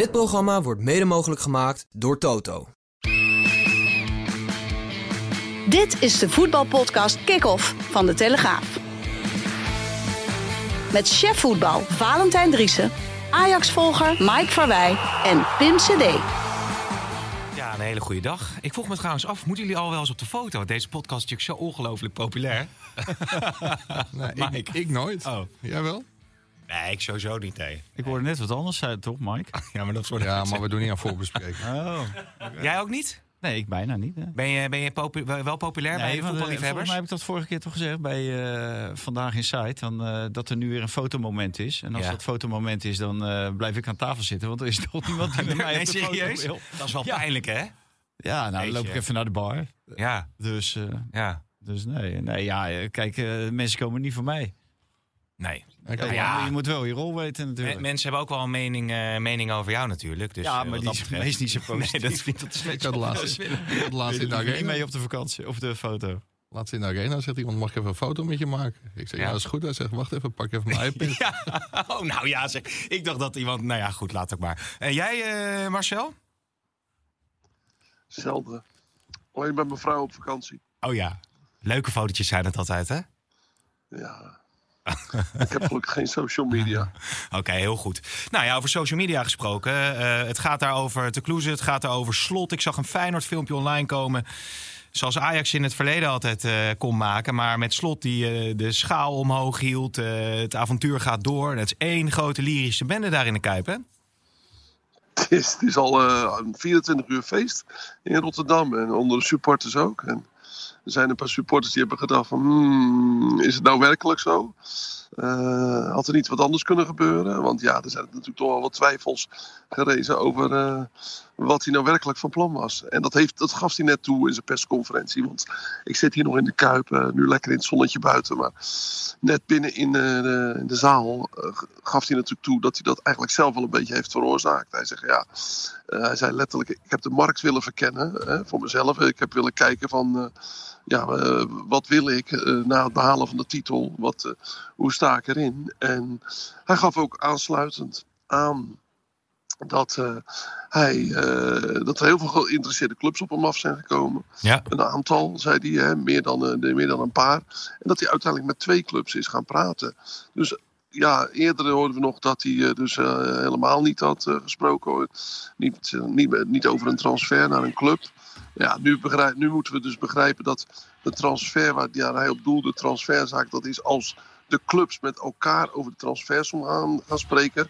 Dit programma wordt mede mogelijk gemaakt door Toto. Dit is de voetbalpodcast Kick-Off van De Telegraaf. Met chef voetbal Valentijn Driessen, Ajax-volger Mike Verwij en Pim CD. Ja, een hele goede dag. Ik vroeg me trouwens af, moeten jullie al wel eens op de foto? Want deze podcast is natuurlijk zo ongelooflijk populair. Nee, Mike. ik, ik nooit. Oh. Jij wel? Nee, ik sowieso niet, nee. Ik hoorde net wat anders uit, toch, Mike? Ja, maar dat soort Ja, maar we doen niet aan voorbespreking. Oh. Jij ook niet? Nee, ik bijna niet. Hè. Ben je, ben je popu- wel populair bij de eh, volgens voetballiefhebbers? mij heb ik dat vorige keer toch gezegd bij eh, Vandaag in Site. Dan, eh, dat er nu weer een fotomoment is. En als Ja. dat fotomoment is, dan eh, blijf ik aan tafel zitten. Want er is toch niemand die met mij Nee, op de foto serieus? wil. Dat is wel Ja. pijnlijk, hè? Ja, nou dan loop ik even naar de bar. Ja, Dus, eh, ja. dus nee, nee ja, kijk, eh, mensen komen niet voor mij. Nee. Ja, Je moet wel je rol weten natuurlijk. Me- mensen hebben ook wel een mening, eh, mening over jou natuurlijk. Dus, ja, eh, maar die dat is meest niet zo positief. Nee, dat vind ik Ik had laatst, ik had laatst in de niet arena. mee op de vakantie of de foto. Laatst in de arena zegt iemand, mag ik even een foto met je maken? Ik zeg, ja, Ja. dat is goed. Hij zegt, wacht even, pak even mijn iPad. Ja, oh, nou ja, zeg. ik dacht dat iemand... Nou ja, goed, laat ook maar. En jij, eh, Marcel? Zelden. Alleen bij mijn vrouw op vakantie. Oh ja, leuke fotootjes zijn het altijd, hè? Ja. ik heb gelukkig geen social media. Oké, heel goed. Nou ja, over social media gesproken. eh, het gaat daar over te Kloeze, het gaat daar over slot. Ik zag een Feyenoord filmpje online komen. Zoals Ajax in het verleden altijd eh, kon maken. Maar met slot die eh, de schaal omhoog hield. het avontuur gaat door. Het is één grote lyrische bende daar in de Kuip, hè? Het is, het is al een 24 uur feest in Rotterdam. En onder de supporters ook. En er zijn een paar supporters die hebben gedacht van... Hmm, is het nou werkelijk zo? Eh, had er niet wat anders kunnen gebeuren? Want ja, er zijn natuurlijk toch wel wat twijfels gerezen over eh, wat hij nou werkelijk van plan was. En dat, heeft, dat gaf hij net toe in zijn persconferentie. Want ik zit hier nog in de Kuip, eh, nu lekker in het zonnetje buiten. Maar net binnen in de, in de zaal gaf hij natuurlijk toe dat hij dat eigenlijk zelf wel een beetje heeft veroorzaakt. Hij zegt ja, hij zei letterlijk, ik heb de markt willen verkennen voor mezelf. Ik heb willen kijken van, ja, eh, wat wil ik eh, na het behalen van de titel? Wat, eh, hoe sta ik erin? En hij gaf ook aansluitend aan dat, hij, dat er heel veel geïnteresseerde clubs op hem af zijn gekomen. Ja. Een aantal, zei hij, hè, meer, dan, meer dan een paar. En dat hij uiteindelijk met twee clubs is gaan praten. Dus ja, eerder hoorden we nog dat hij dus helemaal niet had gesproken. Niet, niet, niet over een transfer naar een club. Ja, nu, nu moeten we dus begrijpen dat de transfer waar hij op doelde, de transferzaak, dat is als de clubs met elkaar over de transfersom gaan, gaan spreken.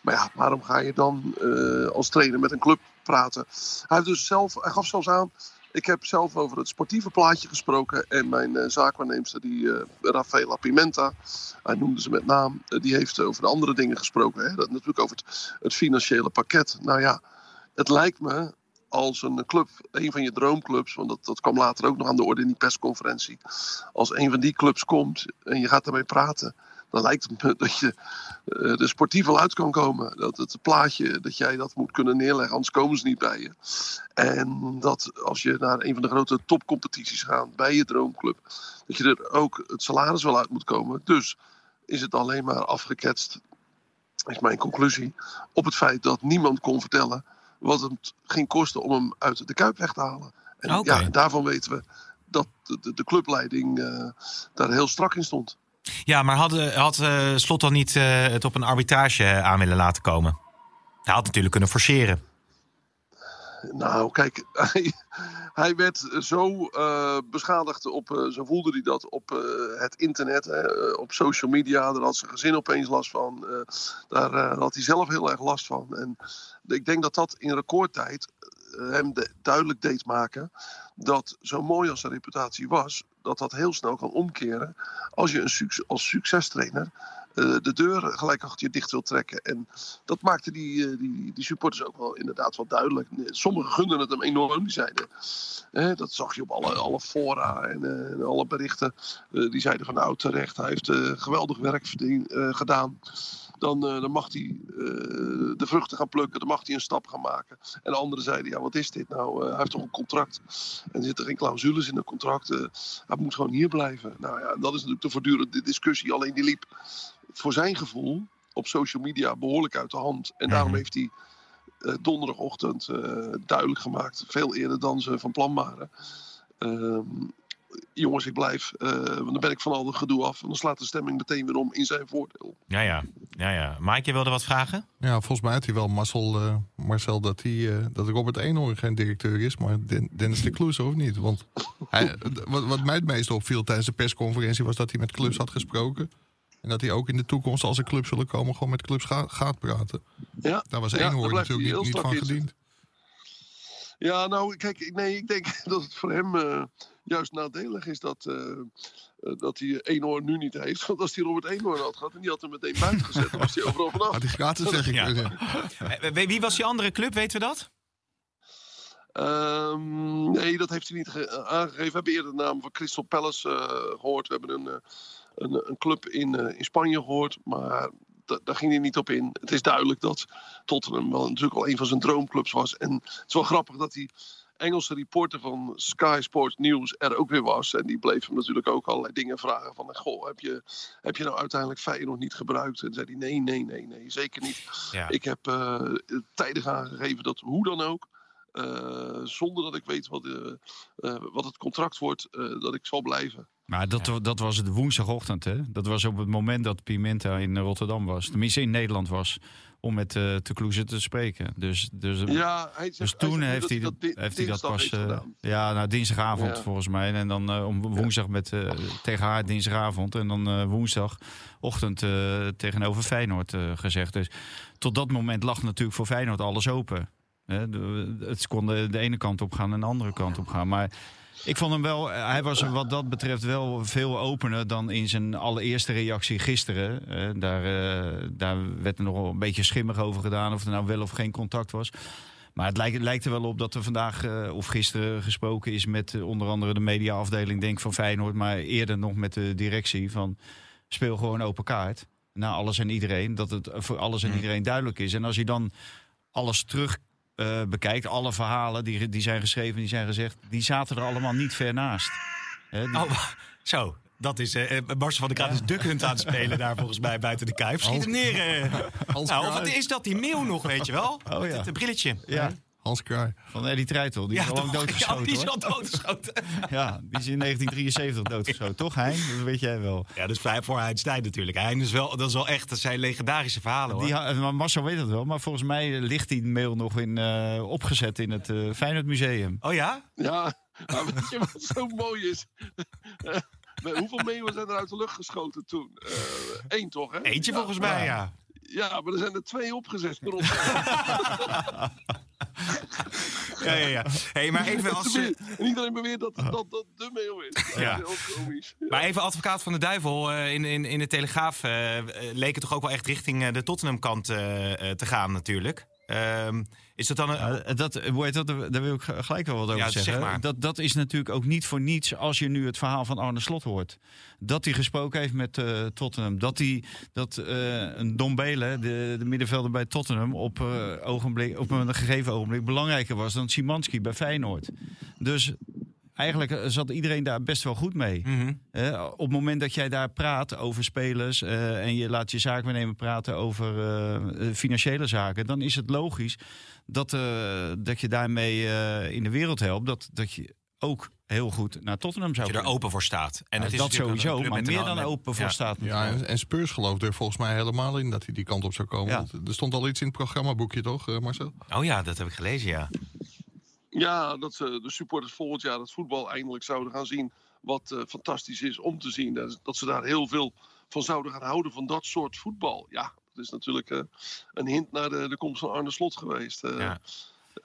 Maar ja, waarom ga je dan eh, als trainer met een club praten? Hij, dus zelf, hij gaf zelfs aan, ik heb zelf over het sportieve plaatje gesproken. En mijn zaakwaarneemster, die eh Rafaela Pimenta, hij noemde ze met naam, die heeft over de andere dingen gesproken. Hè? Dat, natuurlijk over het, het financiële pakket. Nou ja, het lijkt me als een club, een van je droomclubs, want dat, dat kwam later ook nog aan de orde in die persconferentie. Als een van die clubs komt en je gaat daarmee praten, dan lijkt het me dat je eh, er sportief wel uit kan komen. Dat het plaatje, dat jij dat moet kunnen neerleggen, anders komen ze niet bij je. En dat als je naar een van de grote topcompetities gaat bij je droomclub, dat je er ook het salaris wel uit moet komen. Dus is het alleen maar afgeketst, is mijn conclusie, op het feit dat niemand kon vertellen wat het ging kosten om hem uit de Kuip weg te halen. En ja, daarvan weten we dat de, de, clubleiding eh, daar heel strak in stond. Ja, maar had, eh, had eh, Slot dan niet het op een arbitrage aan willen laten komen? Hij had natuurlijk kunnen forceren. Nou, kijk, hij, werd zo eh, beschadigd op, eh, zo voelde hij dat op eh, het internet, hè, op social media. Daar had zijn gezin opeens last van. daar had hij zelf heel erg last van. En ik denk dat dat in recordtijd hem de- duidelijk deed maken dat zo mooi als zijn reputatie was, dat dat heel snel kan omkeren als je een als succestrainer de deur gelijk achter je dicht wil trekken. En dat maakte die, eh, die, die supporters ook wel inderdaad wel duidelijk. Sommigen gunden het hem enorm. Die zeiden, hè, dat zag je op alle, alle fora en, eh, alle berichten. Eh, die zeiden van nou terecht, hij heeft eh, geweldig werk eh, gedaan. Dan, eh, dan mag hij eh, de vruchten gaan plukken, dan mag hij een stap gaan maken. En anderen zeiden, ja wat is dit nou? Eh, hij heeft toch een contract? En er zitten geen clausules in een contract. eh, hij moet gewoon hier blijven. Nou ja, dat is natuurlijk de voortdurende discussie. Alleen die liep voor zijn gevoel op social media behoorlijk uit de hand. En daarom Mhm. heeft hij eh, donderdagochtend eh, duidelijk gemaakt. Veel eerder dan ze van plan waren. Ehm, jongens, ik blijf. eh, want dan ben ik van al dat gedoe af. En dan slaat de stemming meteen weer om in zijn voordeel. Ja, ja. ja, ja. Mike, je wilde wat vragen? Ja, volgens mij had hij wel Marcel, eh, Marcel dat, hij, eh, dat Robert Eenhoorn geen directeur is, maar Den- Dennis de Kloes of niet. Want hij, wat, wat mij het meest opviel tijdens de persconferentie was dat hij met clubs had gesproken. En dat hij ook in de toekomst, als er clubs zullen komen, gewoon met clubs ga- gaat praten. Ja, Daar was blijft hij natuurlijk niet, van gediend. Ja, nou, kijk, ik- nee, ik denk dat het voor hem eh, juist nadelig is dat, eh, eh, dat hij Eenhoorn nu niet heeft. Want als hij Robert Eenhoorn had gehad en die had hem meteen buiten gezet, dan was hij overal vanaf. Had hij gratis zeg ik. Ja. Ja. Wie was die andere club, weten we dat? Ehm, nee, dat heeft hij niet ge- aangegeven. We hebben eerder de naam van Crystal Palace eh, gehoord. We hebben een, eh, een, een club in, eh, in Spanje gehoord. Maar da- daar ging hij niet op in. Het is duidelijk dat Tottenham wel natuurlijk al een van zijn droomclubs was. En het is wel grappig dat die Engelse reporter van Sky Sports News er ook weer was. En die bleef hem natuurlijk ook allerlei dingen vragen. Van, goh, heb je, heb je nou uiteindelijk Feyenoord niet gebruikt? En zei hij, nee, nee, nee, nee, zeker niet. Ja. Ik heb eh, tijdig aangegeven dat hoe dan ook, eh, zonder dat ik weet wat, eh, eh, wat het contract wordt, eh, dat ik zal blijven. Maar dat, dat was het woensdagochtend, hè? Dat was op het moment dat Pimenta in Rotterdam was. Tenminste in Nederland was. Om met uh, Te Kloeze te spreken. Dus, dus, Ja, hij zegt, dus hij toen heeft hij, dat heeft hij dat pas... eh, ja, nou, dinsdagavond Ja. volgens mij. En dan eh, om woensdag met, eh, tegen haar dinsdagavond. En dan eh, woensdagochtend eh, tegenover Feyenoord eh, gezegd. Dus tot dat moment lag natuurlijk voor Feyenoord alles open. Het kon de, ene kant op gaan en de andere kant op gaan. Maar ik vond hem wel, hij was wat dat betreft wel veel opener dan in zijn allereerste reactie gisteren. Daar, eh, daar werd er nog een beetje schimmig over gedaan of er nou wel of geen contact was. Maar het lijkt, het lijkt er wel op dat er vandaag eh, of gisteren gesproken is met eh, onder andere de mediaafdeling denk van Feyenoord. Maar eerder nog met de directie van speel gewoon open kaart. Naar alles en iedereen. Dat het voor alles en iedereen duidelijk is. En als je dan alles terug eh, bekijkt, alle verhalen die, die zijn geschreven, die zijn gezegd, die zaten er allemaal niet ver naast. Die- Oh, zo. Dat is Marcel van der Kraat is Duck Hunt aan het spelen daar volgens mij buiten de kuip. Schiet hem neer. Nou, of is dat, die meeuw nog, weet je wel? Oh, ja. het brilletje. ja, Hans Kraai. van Eddie Treitel. Die is al lang doodgeschoten. Ja, die is al doodgeschoten. Ja, die is in 1973 doodgeschoten. Toch, Hein? Dat weet jij wel. Ja, dat is vrij voor Einstein natuurlijk. Hein is wel, dat is wel echt, dat zijn legendarische verhalen hoor. Die, ha- maar Marcel weet het wel, maar volgens mij ligt die mail nog in, eh, opgezet in het eh Feyenoord Museum. Oh ja? Ja, maar weet je wat zo mooi is? Eh, Hoeveel meeuwen zijn er uit de lucht geschoten toen? Eén toch, hè? Eentje Ja, volgens mij, ja. Ja, maar er zijn er twee opgezet. Ja, ja, ja. Hey, maar even als... eh, En iedereen beweert dat dat, dat de meeuw is. Ja. Heel komisch. Maar even advocaat van de duivel. eh, in, in, in de Telegraaf eh, eh, leek het toch ook wel echt richting de Tottenham-kant te gaan natuurlijk. Ehm, is dat dan een... Ja, dat, hoe heet dat, daar wil ik gelijk wel wat over Ja, zeg zeggen. maar. Dat, dat is natuurlijk ook niet voor niets als je nu het verhaal van Arne Slot hoort. Dat hij gesproken heeft met eh, Tottenham. Dat, hij, dat eh, een Don de, de middenvelder bij Tottenham, op, eh, ogenblik, op een gegeven ogenblik belangrijker was dan Simanski bij Feyenoord. Dus eigenlijk eh, zat iedereen daar best wel goed mee. Mhm. Hè, op het moment dat jij daar praat over spelers eh, en je laat je zaakwaarnemer praten over eh, eh, financiële zaken, dan is het logisch dat, eh, dat je daarmee eh, in de wereld helpt. Dat, dat je ook heel goed naar Tottenham zou Dat je er open voor staat. En Ja, het is dat sowieso, maar meer dan met- open voor ja. staat. Ja, en, en Spurs geloofde er volgens mij helemaal in dat hij die kant op zou komen. Ja. Er stond al iets in het programmaboekje, toch, eh, Marcel? Oh ja, dat heb ik gelezen, ja. Ja, dat ze de supporters volgend jaar het voetbal eindelijk zouden gaan zien. Wat eh, fantastisch is om te zien. Dat, ze daar heel veel van zouden gaan houden van dat soort voetbal. Ja, dat is natuurlijk eh, een hint naar de, komst van Arne Slot geweest. Eh.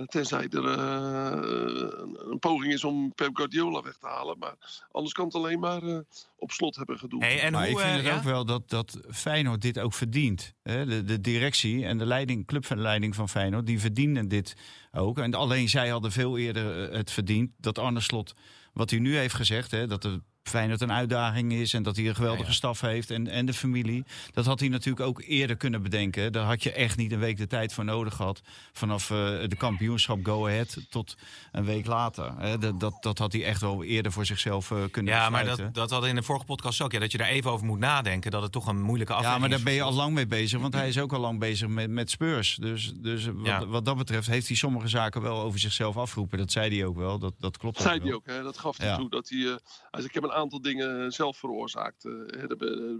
Tenzij er eh, een, poging is om Pep Guardiola weg te halen. Maar anders kan het alleen maar eh, op slot hebben. Hey, en maar hoe, ik vind eh, het ja? ook wel dat, dat Feyenoord dit ook verdient. Hè? De, de directie en de leiding, clubleiding van Feyenoord, die verdienen dit ook. En alleen zij hadden veel eerder het verdiend dat Arne Slot, wat hij nu heeft gezegd, hè, dat de Feyenoord een uitdaging is en dat hij een geweldige Ja, ja. staf heeft en, en de familie. Dat had hij natuurlijk ook eerder kunnen bedenken. Daar had je echt niet een week de tijd voor nodig gehad. Vanaf eh, de kampioenschap Go Ahead tot een week later. Hè. Dat, dat, dat had hij echt wel eerder voor zichzelf eh, kunnen Ja, maar dat, dat hadden in de vorige podcast ook. Ja, dat je daar even over moet nadenken. Dat het toch een moeilijke afweging Ja, maar is. daar ben je al lang mee bezig. Want hij is ook al lang bezig met, met Spurs. Dus, dus wat, Ja. wat dat betreft heeft hij sommige zaken wel over zichzelf afgeroepen. Dat zei hij ook wel. Dat, dat klopt Dat zei hij ook, hè? dat gaf hij Ja. toe. Dat hij, eh, hij zei, ik heb een aantal dingen zelf veroorzaakt. eh, eh,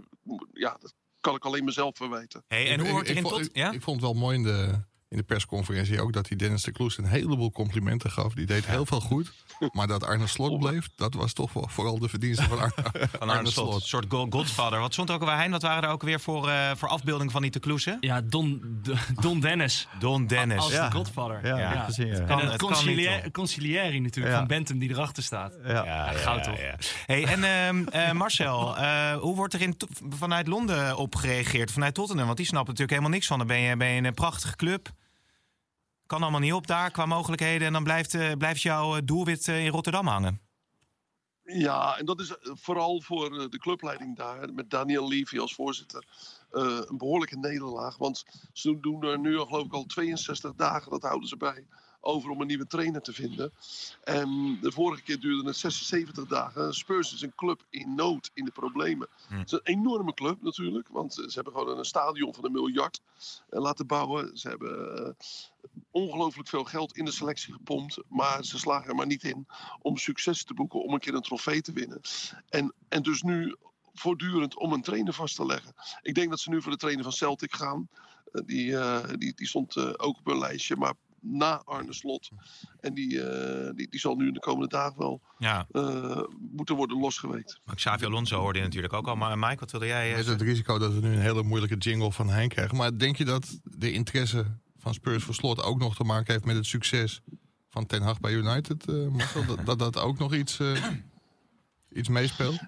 ja, dat kan ik alleen mezelf verwijten. Hey, en hoe Ik- wordt ik, in ik, vond- tot... ik, Ja? ik vond het wel mooi in de, in de persconferentie ook dat hij Dennis de Kloes een heleboel complimenten gaf. Die deed heel veel goed. Maar dat Arne Slot bleef, dat was toch wel vooral de verdienste van Arne, Van Arne Slot. Een soort go- godfather. Wat stond er ook alweer, Hein? Wat waren er ook weer voor, eh, voor afbeelding van die te kloesen? Ja, Don, Don Dennis. Don Dennis. Als Ja. de godfather. Ja, Ja. gezien, ja. En Kan- het conciliëring natuurlijk Ja. van Bentham die erachter staat. Ja. goud toch? Hey, en ehm, eh, Marcel, eh, hoe wordt er in, vanuit Londen op gereageerd? Vanuit Tottenham? Want die snappen natuurlijk helemaal niks van. Dan ben je, ben je een prachtige club. Kan allemaal niet op daar qua mogelijkheden. En dan blijft, eh, blijft jouw eh, doelwit eh, in Rotterdam hangen. Ja, en dat is vooral voor de clubleiding daar, met Daniel Levy als voorzitter, een behoorlijke nederlaag. Want ze doen er nu al, geloof ik al 62 dagen, dat houden ze bij, over om een nieuwe trainer te vinden. En de vorige keer duurde het 76 dagen. Spurs is een club in nood, in de problemen. Hm. Het is een enorme club natuurlijk, want ze hebben gewoon een stadion van een miljard laten bouwen. Ze hebben ongelooflijk veel geld in de selectie gepompt, maar ze slagen er maar niet in om succes te boeken, om een keer een trofee te winnen. En, en dus nu voortdurend om een trainer vast te leggen. Ik denk dat ze nu voor de trainer van Celtic gaan. Eh, die, eh, die, die stond eh, ook op hun lijstje, maar na Arne Slot. En die, eh, die, die zal nu in de komende dagen wel Ja, eh, moeten worden losgeweekt. maar Xavi Alonso hoorde je natuurlijk ook al. Maar Mike, wat wilde jij Met het risico dat we nu een hele moeilijke jingle van Hein krijgen. Maar denk je dat de interesse van Spurs voor slot ook nog te maken heeft met het succes van Ten Hag bij United? eh, Marcel? dat, dat dat ook nog iets, eh, iets meespeelt?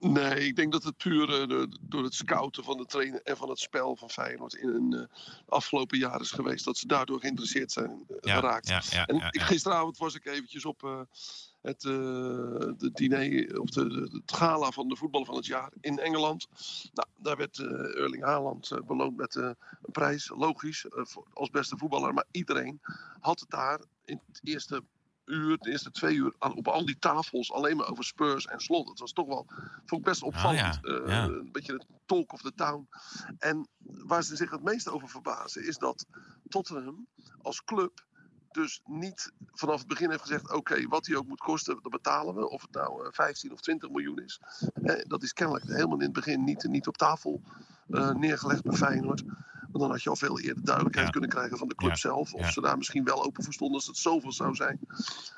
Nee, ik denk dat het puur eh, door, het scouten van de trainer en van het spel van Feyenoord in een eh, afgelopen jaar is geweest. Dat ze daardoor geïnteresseerd zijn eh, Ja, geraakt. ja, ja, En ja, ik- ja. gisteravond was ik eventjes op eh, het eh, de diner, of de, de- het gala van de voetballer van het jaar in Engeland. Nou, daar werd eh, Erling Haaland eh, beloond met een prijs, logisch, voor- als beste voetballer. Maar iedereen had het daar in het eerste uur, de eerste twee uur, aan, op al die tafels alleen maar over Spurs en Slot. Het was toch wel, vond ik best opvallend. ja, Eh, ja. Een beetje het talk of the town. En waar ze zich het meest over verbazen is dat Tottenham als club dus niet vanaf het begin heeft gezegd: oké, wat die ook moet kosten, dat betalen we. Of het nou eh, 15 of 20 miljoen is. Eh, dat is kennelijk helemaal in het begin niet, niet op tafel eh, neergelegd bij Feyenoord. Want dan had je al veel eerder duidelijkheid Ja. kunnen krijgen van de club Ja. zelf. Of Ja. ze daar misschien wel open voor stonden als het zoveel zou zijn.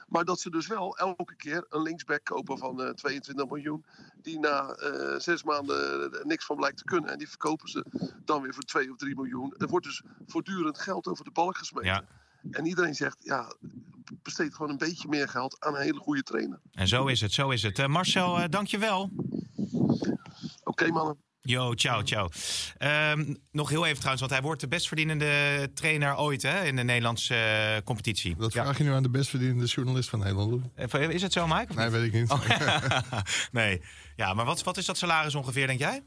Maar dat ze dus wel elke keer een linksback kopen van eh, 22 miljoen. Die na eh, zes maanden niks van blijkt te kunnen. En die verkopen ze dan weer voor 2 of 3 miljoen. Er wordt dus voortdurend geld over de balk gesmeten. En iedereen zegt, ja, besteed gewoon een beetje meer geld aan een hele goede trainer. En zo is het, zo is het. Eh, Marcel, eh dankjewel. Oké mannen. Yo, ciao, ciao. Ehm, nog heel even trouwens, want hij wordt de best verdienende trainer ooit hè, in de Nederlandse eh, competitie. Dat Ja. vraag je nu aan de best verdienende journalist van Nederland. Is het zo, Mike? Nee, weet ik niet. nee. Ja, maar wat, wat is dat salaris ongeveer, denk jij?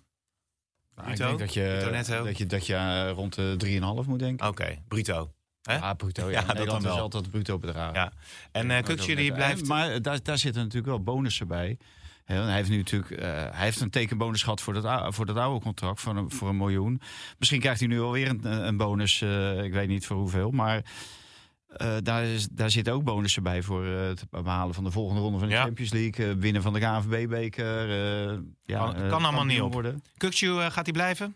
Nou, ik denk dat je, dat je, dat je rond de 3,5 moet denken. Oké, bruto. Hè? Ja, bruto. Ja, Ja, dat dan is altijd bruto bedrag. Ja. En uh, die blijft... Maar daar, daar zitten natuurlijk wel bonussen bij. Hij heeft nu natuurlijk eh, hij heeft een tekenbonus gehad voor dat, voor dat oude contract voor een, voor een miljoen. Misschien krijgt hij nu alweer een, een bonus. eh, ik weet niet voor hoeveel. Maar eh, daar, is, daar zitten ook bonussen bij voor eh, het behalen van de volgende ronde van de Ja. Champions League. eh, winnen van de KNVB-beker. eh ja, Kan- eh, kan allemaal niet op. Worden. Kukju, eh, gaat hij blijven?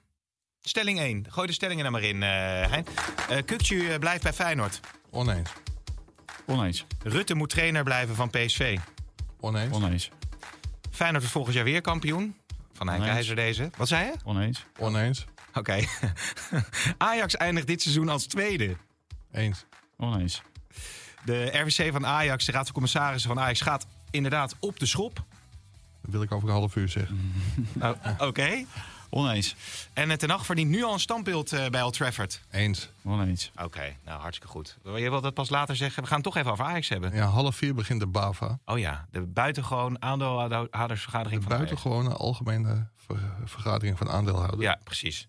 Stelling 1. Gooi de stellingen er maar in, eh Hein. Eh eh, blijft bij Feyenoord. Oneens. Oneens. Rutte moet trainer blijven van PSV. Oneens. Oneens. Feyenoord is volgend jaar weer kampioen. Van Henk Oneens. Keizer deze. Wat zei je? Oneens. Oneens. Oké. Ajax eindigt dit seizoen als tweede. Eens. Oneens. De RWC van Ajax, de Raad van Commissarissen van Ajax, gaat inderdaad op de schop. Dat wil ik over een half uur zeggen. Oh, Oké. Oneens. En het Ten Hag verdient nu al een standbeeld eh, bij Old Trafford. Eens. Oneens. Oké, nou hartstikke goed. Wil je wel dat pas later zeggen? We gaan het toch even over Ajax hebben. Ja, half vier begint de BAVA. Oh ja, de buitengewoon aandeelhoudersvergadering van Ajax. Buitengewone algemene ver- vergadering van aandeelhouders. Ja, precies.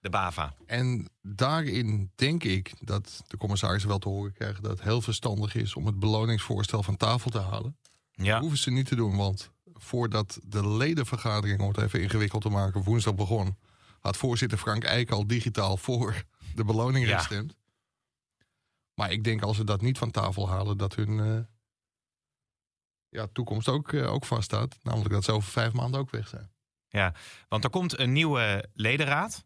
De BAVA. En daarin denk ik dat de commissarissen wel te horen krijgen dat het heel verstandig is om het beloningsvoorstel van tafel te halen. Ja. Dat hoeven ze niet te doen, want voordat de ledenvergadering, om het even ingewikkeld te maken, woensdag begon, had voorzitter Frank Eijk al digitaal voor de beloning Ja. gestemd. Maar ik denk als ze dat niet van tafel halen, dat hun eh, ja, toekomst ook, eh, ook vaststaat. Namelijk dat ze over vijf maanden ook weg zijn. Want er komt een nieuwe ledenraad.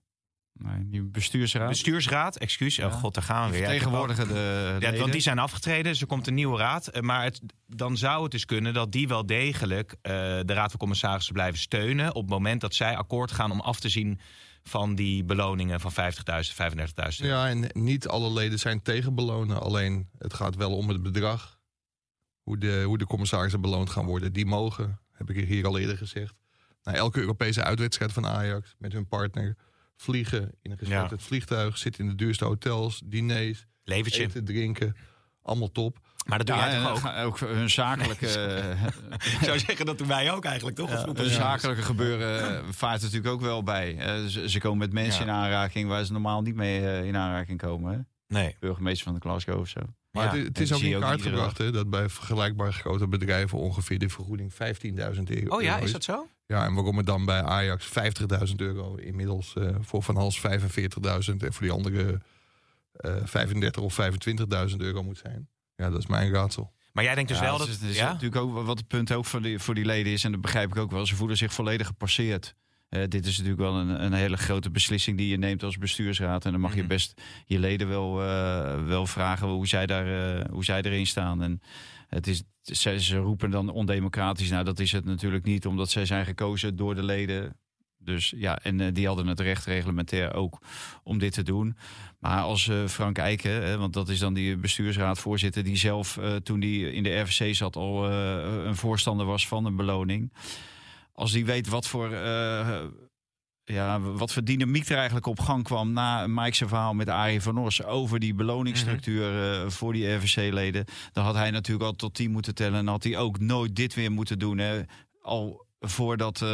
Nee, die bestuursraad. Bestuursraad, excuus. Oh god, daar gaan we weer. Vertegenwoordigen de Ja, leden. want die zijn afgetreden, dus er komt een nieuwe raad. Eh, Maar het, dan zou het dus kunnen dat die wel degelijk eh, de Raad van Commissarissen blijven steunen. op het moment dat zij akkoord gaan om af te zien van die beloningen van 50.000, 35.000 euro. Ja, en niet alle leden zijn tegen belonen. Alleen het gaat wel om het bedrag. Hoe de, hoe de commissarissen beloond gaan worden. Die mogen, heb ik hier al eerder gezegd. naar elke Europese uitwedstrijd van Ajax met hun partner. Vliegen in een gesloten vliegtuig. Zitten in de duurste hotels. Diners. Leventje. Eten, drinken. Allemaal top. Maar dat doe Ja, jij toch ook? ga- ook hun zakelijke, Ik zou zeggen, dat doen wij ook eigenlijk, toch? Als hun zakelijke gebeuren eh, vaart natuurlijk ook wel bij. Eh, ze, ze komen met mensen Ja. in aanraking waar ze normaal niet mee eh, in aanraking komen. Hè? Nee. Burgemeester van de Glasgow of zo. Maar Ja, het, is ook in kaart gebracht hè, dat bij vergelijkbare grote bedrijven ongeveer de vergoeding 15.000 euro Oh ja, is dat zo? Ja, en waarom het dan bij Ajax 50.000 euro inmiddels eh, voor Van Hals 45.000 en voor die andere eh 35 of 25.000 euro moet zijn. Ja, dat is mijn raadsel. Maar jij denkt dus Ja, wel het dat... is, het is ja? natuurlijk ook wat het punt ook voor die, voor die leden is. En dat begrijp ik ook wel. Ze voelen zich volledig gepasseerd. Eh, dit is natuurlijk wel een, een hele grote beslissing die je neemt als bestuursraad. En dan mag je Mhm. best je leden wel, eh, wel vragen hoe zij, daar, eh, hoe zij erin staan. En het is, ze, roepen dan ondemocratisch. Nou, dat is het natuurlijk niet, omdat zij zijn gekozen door de leden. Dus ja, en eh, die hadden het recht reglementair ook om dit te doen. Maar als eh, Frank Eiken, hè, want dat is dan die bestuursraadvoorzitter, die zelf eh, toen die in de RVC zat al een voorstander was van een beloning. Als die weet wat voor, ja, wat voor dynamiek er eigenlijk op gang kwam na Mike's verhaal met Arie van Os over die beloningsstructuur eh, voor die RVC-leden, dan had hij natuurlijk al tot 10 moeten tellen en had hij ook nooit dit weer moeten doen. Hè. Al voordat eh,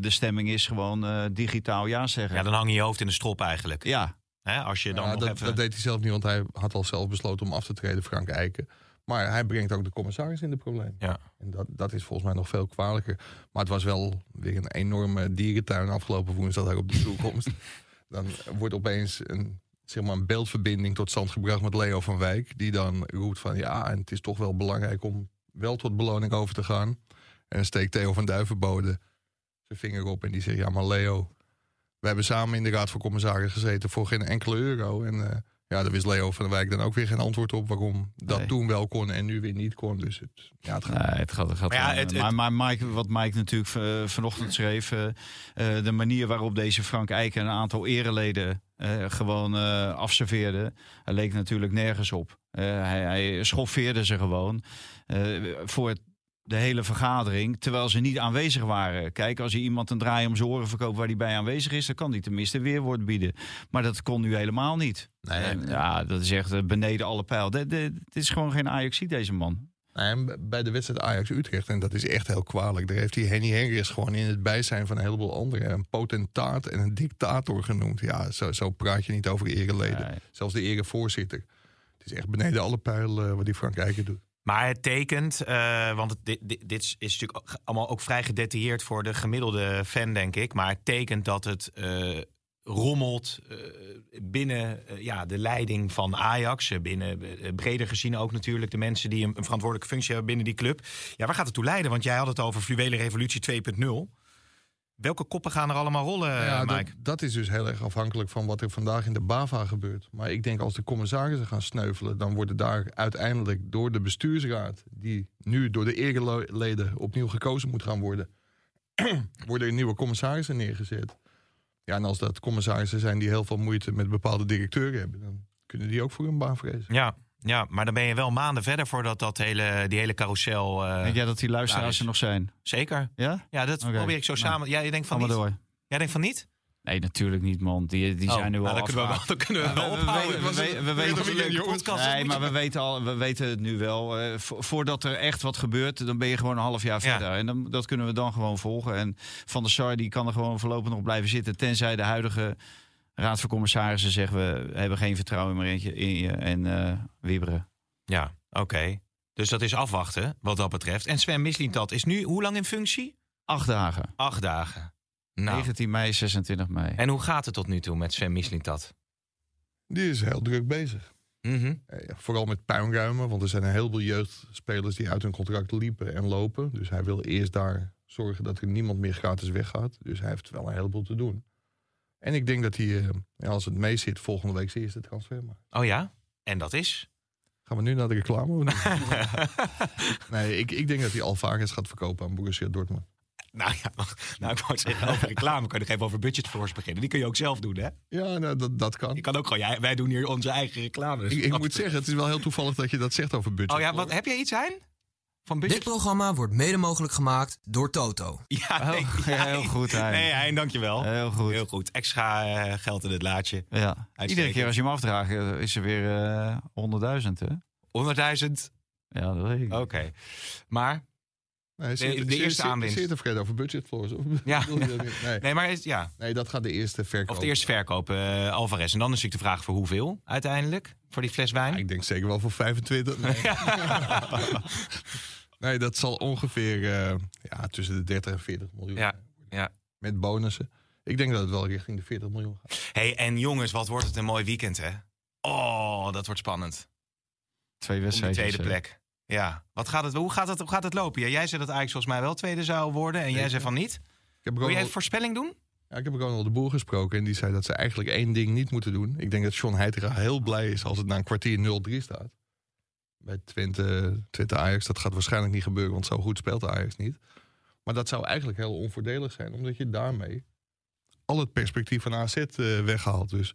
de stemming is, gewoon eh, digitaal ja zeggen. Ja, dan hang je je hoofd in de strop eigenlijk. ja. Hè, als je dan Ja, nog dat, even... dat deed hij zelf niet, want hij had al zelf besloten om af te treden, Frank Eiken. Maar hij brengt ook de commissaris in de probleem. Ja. En dat, dat is volgens mij nog veel kwalijker. Maar het was wel weer een enorme dierentuin afgelopen woensdag daar op de toekomst. dan wordt opeens een, zeg maar een beeldverbinding tot stand gebracht met Leo van Wijk. Die dan roept van ja, en het is toch wel belangrijk om wel tot beloning over te gaan. En dan steekt Theo van Duivenbode zijn vinger op en die zegt ja, maar Leo, we hebben samen in de Raad van Commissarissen gezeten voor geen enkele euro. En eh, ja, daar wist Leo van der Wijk dan ook weer geen antwoord op waarom dat Nee. toen wel kon en nu weer niet kon. Dus het, ja, het gaat Nee, het gaat, het gaat Maar ja, gewoon, het- eh, maar, maar Mike, wat Mike natuurlijk eh, vanochtend schreef, eh, de manier waarop deze Frank Eiken een aantal ereleden eh, gewoon eh afserveerde, hij leek natuurlijk nergens op. Eh, hij, hij schoffeerde ze gewoon eh, voor het- de hele vergadering, terwijl ze niet aanwezig waren. Kijk, als je iemand een draai om zijn oren verkoopt waar hij bij aanwezig is, dan kan hij tenminste weerwoord bieden. Maar dat kon nu helemaal niet. Nee, En, ja, dat is echt eh, beneden alle pijl. Dit is gewoon geen Ajax, deze man. En bij de wedstrijd Ajax-Utrecht, en dat is echt heel kwalijk... daar heeft hij Henny Henris gewoon in het bijzijn van een heleboel anderen... een potentaat en een dictator genoemd. Ja, zo, zo praat je niet over ereleden. Nee. Zelfs de erevoorzitter. Het is echt beneden alle pijl eh, wat die Frank Eiken doet. Maar het tekent, eh, want dit, dit, dit is natuurlijk allemaal ook vrij gedetailleerd voor de gemiddelde fan, denk ik. Maar het tekent dat het eh, rommelt eh, binnen ja, de leiding van Ajax. binnen breder gezien ook natuurlijk de mensen die een, een verantwoordelijke functie hebben binnen die club. Ja, waar gaat het toe leiden? Want jij had het over Fluwele Revolutie 2.0. Welke koppen gaan er allemaal rollen, ja, dat, Mike? dat is dus heel erg afhankelijk van wat er vandaag in de BAVA gebeurt. Maar ik denk als de commissarissen gaan sneuvelen... dan worden daar uiteindelijk door de bestuursraad... die nu door de ereleden opnieuw gekozen moet gaan worden... worden er nieuwe commissarissen neergezet. Ja, en als dat commissarissen zijn die heel veel moeite met bepaalde directeuren hebben... dan kunnen die ook voor hun baan vrezen. Ja, ja, maar dan ben je wel maanden verder voordat dat hele, die hele carousel... eh, Denk jij dat die luisteraars er nog zijn? Zeker. Ja? Ja, dat probeer ik zo Nou, samen. Jij denkt van niet? door. Jij denkt van niet? Nee, natuurlijk niet, man. Die, die Oh, zijn nu nou, al dan kunnen we dan kunnen we Ja, wel we- we- ophouden. we- Was we- het- we was weten- het een podcast? Nee, maar we weten, al, we weten het nu wel. Eh, vo- voordat er echt wat gebeurt, dan ben je gewoon een half jaar Ja. verder. En dan, dat kunnen we dan gewoon volgen. En Van der Sar die kan er gewoon voorlopig nog blijven zitten. Tenzij de huidige raad van commissarissen zeggen... we hebben geen vertrouwen meer in je, in je en eh wieberen. Ja, oké. Dus dat is afwachten wat dat betreft. En Sven Mislintat is nu hoe lang in functie? Acht dagen. Acht dagen. Nou, 19 mei, 26 mei. en hoe gaat het tot nu toe met Sven Mislintat? Die is heel druk bezig. Mhm. Eh, vooral met puinruimen, want er zijn een heleboel jeugdspelers die uit hun contract liepen en lopen. Dus hij wil eerst daar zorgen dat er niemand meer gratis weggaat. Dus hij heeft wel een heleboel te doen. En ik denk dat hij, eh, als het mee zit, volgende week zijn eerste transfer maakt. Oh ja? En dat is? Gaan we nu naar de reclame? nee, ik, ik denk dat hij Alvarez gaat verkopen aan Borussia Dortmund. Nou ja, nou, ik wou zeggen, over reclame kun je nog even over budgetforce beginnen. Die kun je ook zelf doen, hè? Ja, nou, dat, dat kan. Je kan ook gewoon, wij doen hier onze eigen reclame. dus Ik, ik moet zeggen, het is wel heel toevallig dat je dat zegt over budget. Oh ja, wat, heb jij iets, Hein? Van Dit programma wordt mede mogelijk gemaakt door Toto. Ja, nee, Oh, ja, heel goed, Hein. Nee, Hein, dankjewel. Heel goed. Heel goed. Extra eh, geld in het laadje. Ja. Iedere keer als je hem afdraagt, eh, is er weer eh 100.000, hè? 100.000. Ja, dat weet ik. Oké. Maar, Nee, de- de eerste aanwinst. Zeer tevreden over budget floors. Of Ja. Nee. nee, maar is- ja. nee, dat gaat de eerste verkoop. Of de eerste verkoop, eh, Alvarez. En dan is natuurlijk de vraag voor hoeveel uiteindelijk? Voor die fles wijn? Ja, ik denk zeker wel voor 25. Nee, nee dat zal ongeveer eh, ja, tussen de 30 en 40 miljoen. Ja, ja. Met bonussen. Ik denk dat het wel richting de 40 miljoen gaat. hey, en jongens, wat wordt het een mooi weekend, hè? Oh, dat wordt spannend. Twee Om die wedstrijden. tweede plek. Ja. Wat gaat het, hoe, gaat het, hoe gaat het lopen? Ja, jij zei dat Ajax volgens mij wel tweede zou worden. En jij zei van niet. Ik heb, Wil jij Ronald, een voorspelling doen? ja, ik heb Ronald de Boer gesproken en die zei dat ze eigenlijk één ding niet moeten doen. Ik denk dat John Heitinga heel blij is als het na een kwartier 0-3 staat. Bij Twente, Twente Ajax, dat gaat waarschijnlijk niet gebeuren, want zo goed speelt Ajax niet. Maar dat zou eigenlijk heel onvoordelig zijn, omdat je daarmee al het perspectief van AZ eh, weghaalt. Dus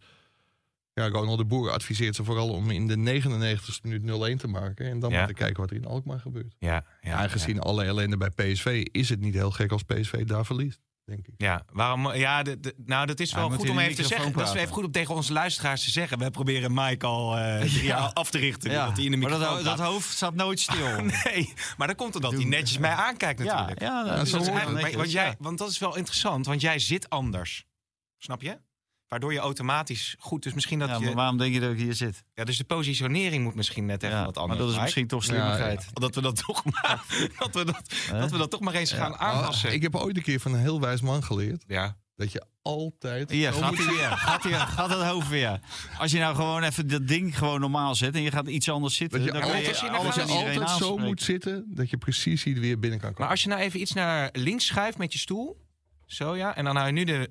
ja, Ronald de Boer adviseert ze vooral om in de 99ste minuut 0-1 te maken. En dan Ja. maar te kijken wat er in Alkmaar gebeurt. Ja, Ja, aangezien alle ellende bij PSV is het niet heel gek als PSV daar verliest, denk ik. Ja, waarom? Ja, de, de- nou, dat is Ja, wel goed om even te zeggen. Dat is praten. even goed om tegen onze luisteraars te zeggen. We proberen Mike al eh, drie jaar af te richten. Dat hij in de maar microfoon dat, dat praat. hoofd staat nooit stil. Nee, maar dat komt omdat hij netjes mij aankijkt ja, natuurlijk. ja, Ja, dat dat is eigenlijk, want, jij, ja. want dat is wel interessant, want jij zit anders. Snap je? Waardoor je automatisch goed, dus misschien dat Ja, je... maar waarom denk je dat ik hier zit? Ja, dus de positionering moet misschien net even Ja, wat maar anders. dat is misschien toch Ja, slimmigheid. Dat we dat toch maar, dat we dat, dat we dat toch maar eens gaan aanpassen. Oh, ik heb ooit een keer van een heel wijs man geleerd ja. dat je altijd. Zo gaat moet hij weer. Gaat, hij, gaat het hoofd weer. Als je nou gewoon even dat ding gewoon normaal zet en je gaat iets anders zitten. Dat je dan altijd, je alles je iedereen altijd zo moet zitten dat je precies hier weer binnen kan komen. Maar als je nou even iets naar links schuift met je stoel. Zo ja. En dan hou je nu de...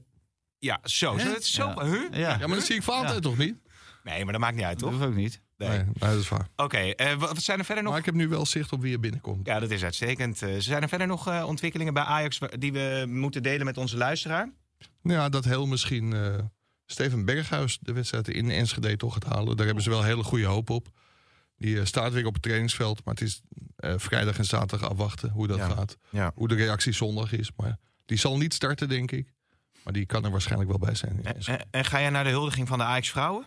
Ja, zo. zo, zo Ja. huh? Ja, ja, maar dat zie ik vaak Ja. toch niet? Nee, maar dat maakt niet uit, dat toch? hoeft ook niet. Nee. Nee, nee, dat is waar. Oké, eh, wat wat zijn er verder nog? Maar ik heb nu wel zicht op wie er binnenkomt. Ja, dat is uitstekend. Eh, zijn er verder nog eh, ontwikkelingen bij Ajax wa- die we moeten delen met onze luisteraar? Nou Ja, dat heel misschien eh, Steven Berghuis de wedstrijd in Enschede toch gaat halen. Daar hebben ze wel hele goede hoop op. Die eh, staat weer op het trainingsveld. Maar het is eh, vrijdag en zaterdag afwachten hoe dat Ja. gaat. Ja. Hoe de reactie zondag is. Maar die zal niet starten, denk ik. Maar die kan er waarschijnlijk wel bij zijn. En, Enschede. en- en ga jij naar de huldiging van de Ajax vrouwen?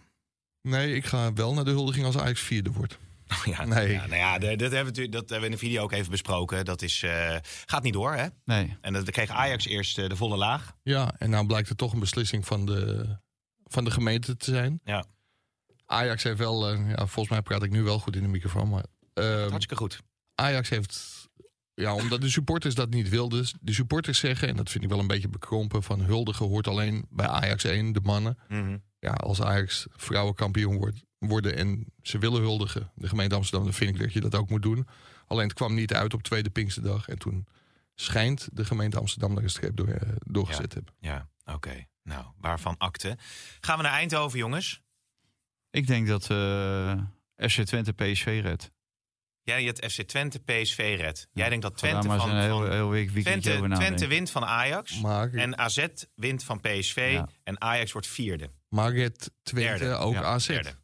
Nee, ik ga wel naar de huldiging als Ajax vierde wordt. Ja, Nee. ja, nou ja, de- dat hebben, we, natuurlijk- dat hebben we in de video ook even besproken. Dat is, eh, gaat niet door, hè? Nee. En dat kreeg Ajax eerst eh, de volle laag. Ja, en nou blijkt het toch een beslissing van de, van de gemeente te zijn. Ja. Ajax heeft wel, eh, ja, volgens mij praat ik nu wel goed in de microfoon, maar ehm, Hartstikke goed. Ajax heeft, ja, omdat de supporters dat niet wilden, de supporters zeggen, en dat vind ik wel een beetje bekrompen, van huldigen hoort alleen bij Ajax 1, de mannen. Mhm. Ja, als Ajax vrouwenkampioen wordt, worden en ze willen huldigen, de gemeente Amsterdam, dan vind ik dat je dat ook moet doen. Alleen het kwam niet uit op tweede Pinksterdag en toen schijnt de gemeente Amsterdam er een streep door, eh, doorgezet te hebben. Ja, oké. Nou, waarvan akte. Gaan we naar Eindhoven, jongens? Ik denk dat eh FC Twente PSV redt. Jij het FC Twente PSV redt. Jij denkt dat Twente van, heel, week Twente, Twente wint van Ajax. Maar, En AZ wint van PSV. Ja. En Ajax wordt vierde. maar het Twente Derde. ook Ja, AZ. Derde.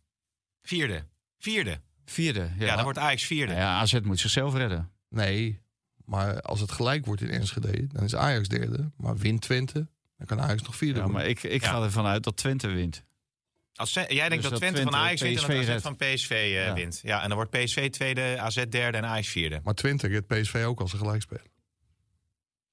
Vierde. Vierde. Vierde. Ja, Ja, dan wordt Ajax vierde. Ja, AZ moet zichzelf redden. Nee, maar als het gelijk wordt in Enschede, dan is Ajax derde. Maar wint Twente, Dan kan Ajax nog vierde Ja, worden. maar ik, ik Ja. ga ervan uit dat Twente wint. Als jij denkt Dus dat dat Twente, van Ajax wint en dat AZ van PSV eh, Ja. wint. Ja, en dan wordt PSV tweede, AZ derde en Ajax vierde. Maar Twente redt PSV ook als ze gelijk spelen.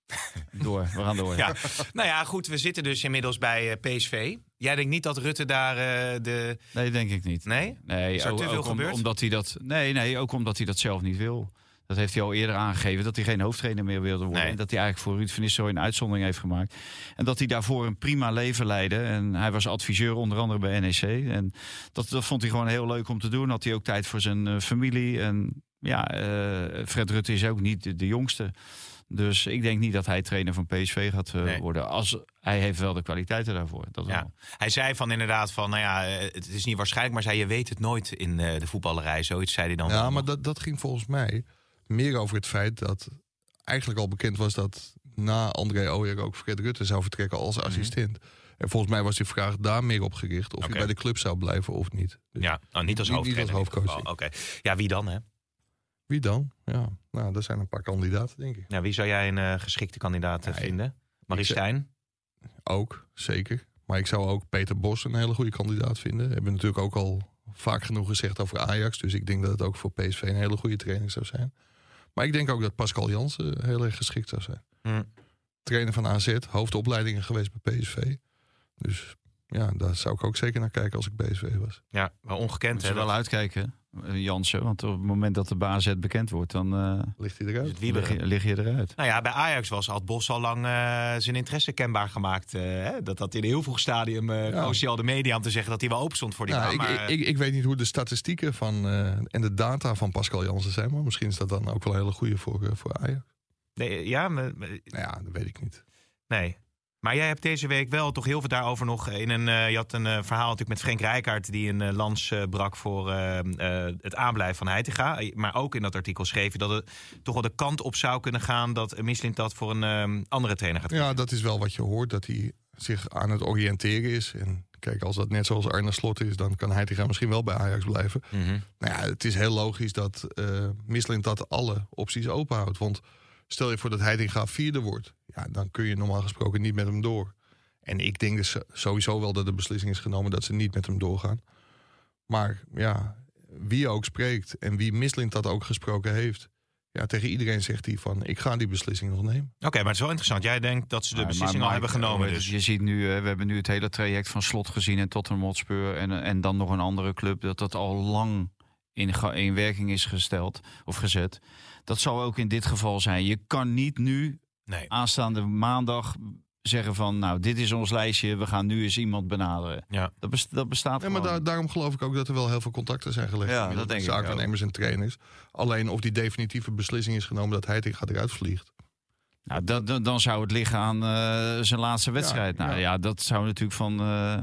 Door, we gaan door. Ja, nou ja, goed, we zitten dus inmiddels bij eh, PSV. Jij denkt niet dat Rutte daar eh, de... Nee, denk ik niet. Nee? Nee, Is er ook, te veel ook om- omdat hij dat. Nee, nee, ook omdat hij dat zelf niet wil. Dat heeft hij al eerder aangegeven dat hij geen hoofdtrainer meer wilde worden. Nee. En dat hij eigenlijk voor Ruud van Nistelrooy een uitzondering heeft gemaakt. En dat hij daarvoor een prima leven leidde. En hij was adviseur onder andere bij NEC. En dat, dat vond hij gewoon heel leuk om te doen. Had hij ook tijd voor zijn eh, familie. En ja, eh, Fred Rutte is ook niet de, de jongste. Dus ik denk niet dat hij trainer van PSV gaat eh, Nee. worden. Als, hij heeft wel de kwaliteiten daarvoor. Dat Ja. wel. Hij zei van inderdaad van, nou ja, het is niet waarschijnlijk, maar zei je weet het nooit in eh, de voetballerij. Zoiets zei hij dan. Ja, maar dat, dat ging volgens mij meer over het feit dat eigenlijk al bekend was dat na André Ooyer ook Fred Rutte zou vertrekken als assistent. En volgens mij was die vraag daar meer op gericht of je bij de club zou blijven of niet. Dus Ja, nou, niet als niet hoofdcoach. geval. Oké. Ja, wie dan hè? Wie dan? Ja, nou, er zijn een paar kandidaten, denk ik. Ja, wie zou jij een eh, geschikte kandidaat eh, Ja, vinden? Marie Stijn? Ook, zeker. Maar ik zou ook Peter Bos een hele goede kandidaat vinden. We hebben natuurlijk ook al vaak genoeg gezegd over Ajax. Dus ik denk dat het ook voor PSV een hele goede training zou zijn. Maar ik denk ook dat Pascal Jansen heel erg geschikt zou zijn. Hm. Trainer van AZ, hoofdopleidingen geweest bij PSV. Dus ja, daar zou ik ook zeker naar kijken als ik PSV was. Ja, maar ongekend Moet hè? wel dat- uitkijken, Jansen. Want op het moment dat de baas bekend wordt, dan eh, Ligt hij eruit? het lig, je, lig je eruit. Nou ja, bij Ajax was had Bos al lang eh, zijn interesse kenbaar gemaakt. eh, hè? Dat dat in een heel vroeg stadium eh Ja. de media om te zeggen dat hij wel open stond voor die Nou, baan. ik, maar, ik, ik, ik weet niet hoe de statistieken van, eh, en de data van Pascal Jansen zijn. Maar misschien is dat dan ook wel een hele goede voor, eh, voor Ajax. nee, ja, maar- maar- Nou ja, dat weet ik niet. nee. Maar jij hebt deze week wel toch heel veel daarover nog in een. eh, je had een eh, verhaal natuurlijk met Frank Rijkaard die een eh, lans brak voor het aanblijven van Heitinga. Maar ook in dat artikel schreef je dat het toch wel de kant op zou kunnen gaan dat Mislint dat voor een andere trainer gaat. Ja, dat is wel wat je hoort, dat hij zich aan het oriënteren is. En kijk, als dat net zoals Arne Slot is, dan kan hij misschien wel bij Ajax blijven. Mhm. Nou ja, het is heel logisch dat Misselint dat alle opties openhoudt. Want stel je voor dat Heitinga vierde wordt, ja, dan kun je normaal gesproken niet met hem door. En ik denk dus sowieso wel dat de beslissing is genomen dat ze niet met hem doorgaan. Maar ja, wie ook spreekt en wie Misselint dat ook gesproken heeft, ja, tegen iedereen zegt hij van ik ga die beslissing nog nemen. Oké, maar het is wel interessant. Jij denkt dat ze de beslissing maar al hebben genomen. eh, Dus. Je ziet nu, eh, we hebben nu het hele traject van Slot gezien en Tottenham Hotspur en, en dan nog een andere club dat dat al lang in, in werking is gesteld of gezet. Dat zal ook in dit geval zijn. Je kan niet nu Nee. aanstaande maandag zeggen van nou dit is ons lijstje, we gaan nu eens iemand benaderen. Ja. Dat, dat bestaat Ja, maar daar- daarom geloof ik ook dat er wel heel veel contacten zijn gelegd. Ja, met dat denk ik Zaakwaarnemers en trainers. Alleen of die definitieve beslissing is genomen dat Heiting gaat eruit vliegt. Nou, dan, dan, dan zou het liggen aan eh, zijn laatste wedstrijd. nou ja. ja, dat zou natuurlijk van eh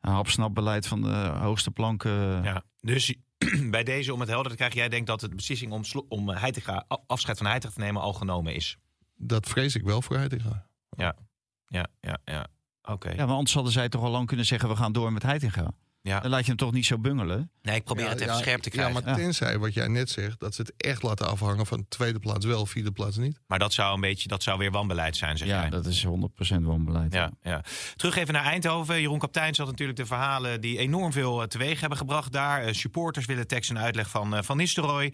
een hapsnapbeleid van de hoogste plank. eh, Ja. Dus bij deze, om het helder te krijgen, jij denkt dat de beslissing om, om Heitinga, afscheid van Heitinga te nemen al genomen is. Dat vrees ik wel voor Heitinga. Ja, ja, ja. Oké. Ja, maar anders hadden zij toch al lang kunnen zeggen: we gaan door met Heitinga. Ja. Dan laat je hem toch niet zo bungelen. Nee, ik probeer Ja, het even ja, scherp te Ja, krijgen. maar tenzij wat jij net zegt, dat ze het echt laten afhangen van tweede plaats wel, vierde plaats niet. Maar dat zou een beetje, dat zou weer wanbeleid zijn, zeg Ja, jij. dat is 100% wanbeleid. Ja, ja. Terug even naar Eindhoven. Jeroen Kaptein zat natuurlijk de verhalen die enorm veel eh, teweeg hebben gebracht daar. Eh, supporters willen tekst en uitleg van, eh, van Nistelrooy.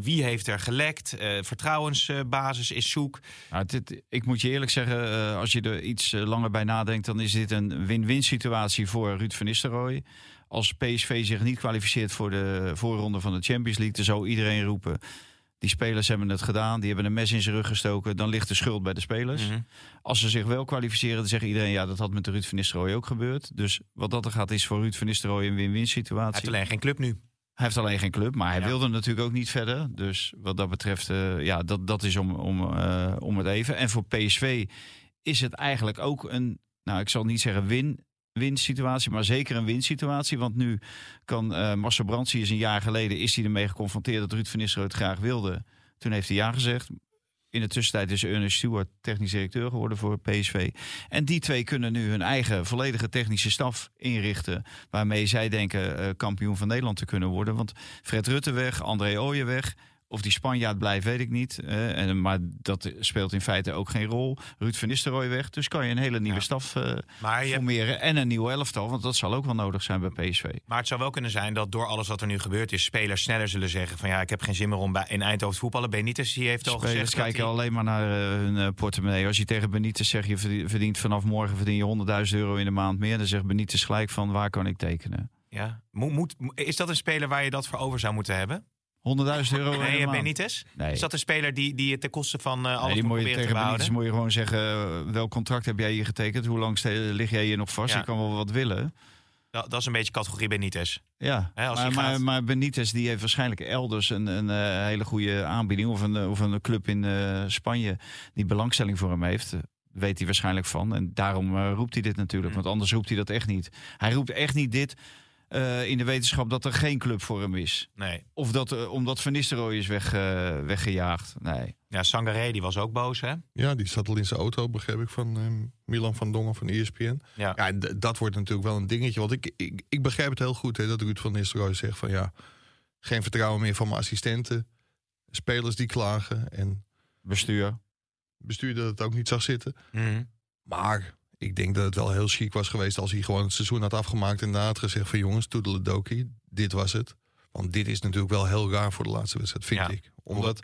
Wie heeft er gelekt? Eh, vertrouwensbasis is zoek. Nou, dit, ik moet je eerlijk zeggen, eh, als je er iets langer bij nadenkt, dan is dit een win-win situatie voor Ruud van Nistelrooy. Als PSV zich niet kwalificeert voor de voorronde van de Champions League, dan zou iedereen roepen. Die spelers hebben het gedaan, die hebben een mes in zijn rug gestoken. Dan ligt de schuld bij de spelers. Mhm. Als ze zich wel kwalificeren, dan zegt iedereen... ja, dat had met de Ruud van Nistelrooy ook gebeurd. Dus wat dat er gaat, is voor Ruud van Nistelrooy een win-win Hij situatie. heeft alleen geen club nu. Hij heeft alleen geen club, maar hij Ja. wilde natuurlijk ook niet verder. Dus wat dat betreft, eh, ja, dat, dat is om, om, eh, om het even. En voor PSV is het eigenlijk ook een, nou, ik zal niet zeggen win, win situatie, maar zeker een win situatie. Want nu kan eh Marcel Brands, die is een jaar geleden, is hij ermee geconfronteerd dat Ruud van Nistelrooy het graag wilde. Toen heeft hij ja gezegd. In de tussentijd is Ernest Stewart technisch directeur geworden voor PSV. En die twee kunnen nu hun eigen volledige technische staf inrichten. Waarmee zij denken eh, kampioen van Nederland te kunnen worden. Want Fred Rutte weg, André Ooyen weg. Of die Spanjaard blijft, weet ik niet. Eh, en, maar dat speelt in feite ook geen rol. Ruud van Nistelrooy weg. Dus kan je een hele nieuwe Ja. staf eh, je, formeren. En een nieuw elftal. Want dat zal ook wel nodig zijn bij PSV. maar het zou wel kunnen zijn dat door alles wat er nu gebeurd is... spelers sneller zullen zeggen van ja, ik heb geen zin meer om bij, in Eindhoven te voetballen. Benitez die heeft al Spelers gezegd... dat kijken hij- alleen maar naar eh, hun eh, portemonnee. Als je tegen Benitez zegt, je verdient- verdient vanaf morgen verdien je 100.000 euro in de maand meer. Dan zegt Benitez gelijk van, waar kan ik tekenen? Ja. Moet, moet, is dat een speler waar je dat voor over zou moeten hebben? 100.000 euro Nee. Benitez? Nee. Is dat een speler die, die het ten koste van eh, alles Nee, die moet proberen te tegen? Benitez moet je gewoon zeggen, eh, welk contract heb jij hier getekend? Hoe lang lig jij hier nog vast? Ja. Je kan wel wat willen. Dat, dat is een beetje categorie Benitez. Ja, als maar, gaat. maar Benitez die heeft waarschijnlijk elders een, een eh, hele goede aanbieding. Of een, of een club in Spanje die belangstelling voor hem heeft. Weet hij waarschijnlijk van. En daarom roept hij dit natuurlijk. Mm. Want anders roept hij dat echt niet. Hij roept echt niet dit eh, in de wetenschap dat er geen club voor hem is. Nee. Of dat, eh, omdat Van Nistelrooy is weg, eh, weggejaagd. Nee. Ja, Sangaré die was ook boos, hè? Ja, die zat al in zijn auto, begreep ik, van eh, Milan van Dongen van ESPN. Ja. Ja, en dat wordt natuurlijk wel een dingetje. Want ik, ik, ik begrijp het heel goed hè, dat Ruud van Nistelrooy zegt van ja, geen vertrouwen meer van mijn assistenten. Spelers die klagen en Bestuur. bestuur dat het ook niet zag zitten. Mhm. Maar ik denk dat het wel heel chic was geweest als hij gewoon het seizoen had afgemaakt en daar had gezegd van jongens, toedeledokie, dit was het. Want dit is natuurlijk wel heel raar voor de laatste wedstrijd, vind Ja. ik. Omdat